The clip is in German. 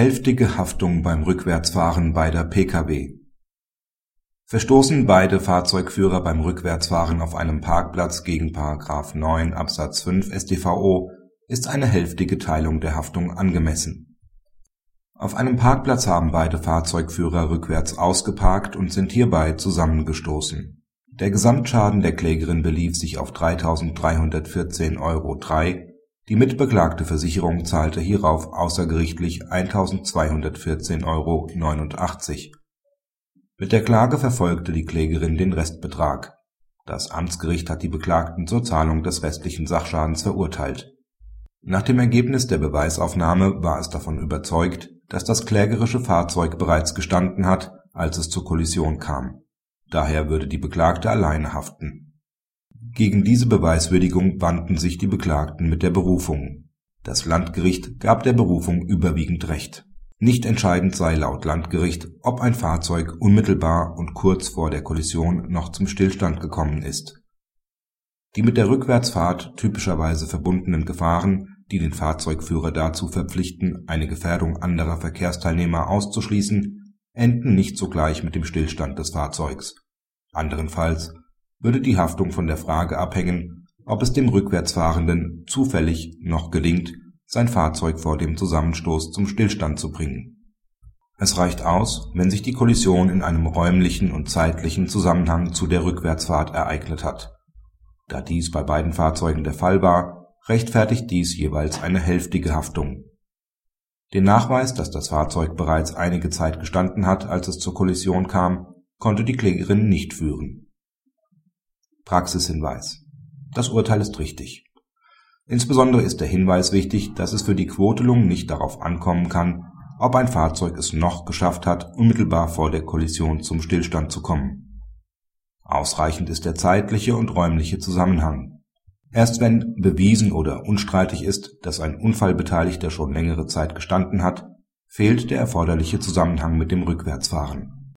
Hälftige Haftung beim Rückwärtsfahren beider Pkw. Verstoßen beide Fahrzeugführer beim Rückwärtsfahren auf einem Parkplatz gegen § 9 Absatz 5 StVO, ist eine hälftige Teilung der Haftung angemessen. Auf einem Parkplatz haben beide Fahrzeugführer rückwärts ausgeparkt und sind hierbei zusammengestoßen. Der Gesamtschaden der Klägerin belief sich auf 3.314,03 Euro die mitbeklagte Versicherung zahlte hierauf außergerichtlich 1.214,89 Euro. Mit der Klage verfolgte die Klägerin den Restbetrag. Das Amtsgericht hat die Beklagten zur Zahlung des restlichen Sachschadens verurteilt. Nach dem Ergebnis der Beweisaufnahme war es davon überzeugt, dass das klägerische Fahrzeug bereits gestanden hat, als es zur Kollision kam. Daher würde die Beklagte alleine haften gegen diese Beweiswürdigung wandten sich die Beklagten mit der Berufung. Das Landgericht gab der Berufung überwiegend Recht. Nicht entscheidend sei laut Landgericht, ob ein Fahrzeug unmittelbar und kurz vor der Kollision noch zum Stillstand gekommen ist. Die mit der Rückwärtsfahrt typischerweise verbundenen Gefahren, die den Fahrzeugführer dazu verpflichten, eine Gefährdung anderer Verkehrsteilnehmer auszuschließen, enden nicht sogleich mit dem Stillstand des Fahrzeugs. Anderenfalls würde die Haftung von der Frage abhängen, ob es dem Rückwärtsfahrenden zufällig noch gelingt, sein Fahrzeug vor dem Zusammenstoß zum Stillstand zu bringen. Es reicht aus, wenn sich die Kollision in einem räumlichen und zeitlichen Zusammenhang zu der Rückwärtsfahrt ereignet hat. Da dies bei beiden Fahrzeugen der Fall war, rechtfertigt dies jeweils eine hälftige Haftung. Den Nachweis, dass das Fahrzeug bereits einige Zeit gestanden hat, als es zur Kollision kam, konnte die Klägerin nicht führen Praxishinweis: Das Urteil ist richtig. Insbesondere ist der Hinweis wichtig, dass es für die Quotelung nicht darauf ankommen kann, ob ein Fahrzeug es noch geschafft hat, unmittelbar vor der Kollision zum Stillstand zu kommen. Ausreichend ist der zeitliche und räumliche Zusammenhang. Erst wenn bewiesen oder unstreitig ist, dass ein Unfallbeteiligter schon längere Zeit gestanden hat, fehlt der erforderliche Zusammenhang mit dem Rückwärtsfahren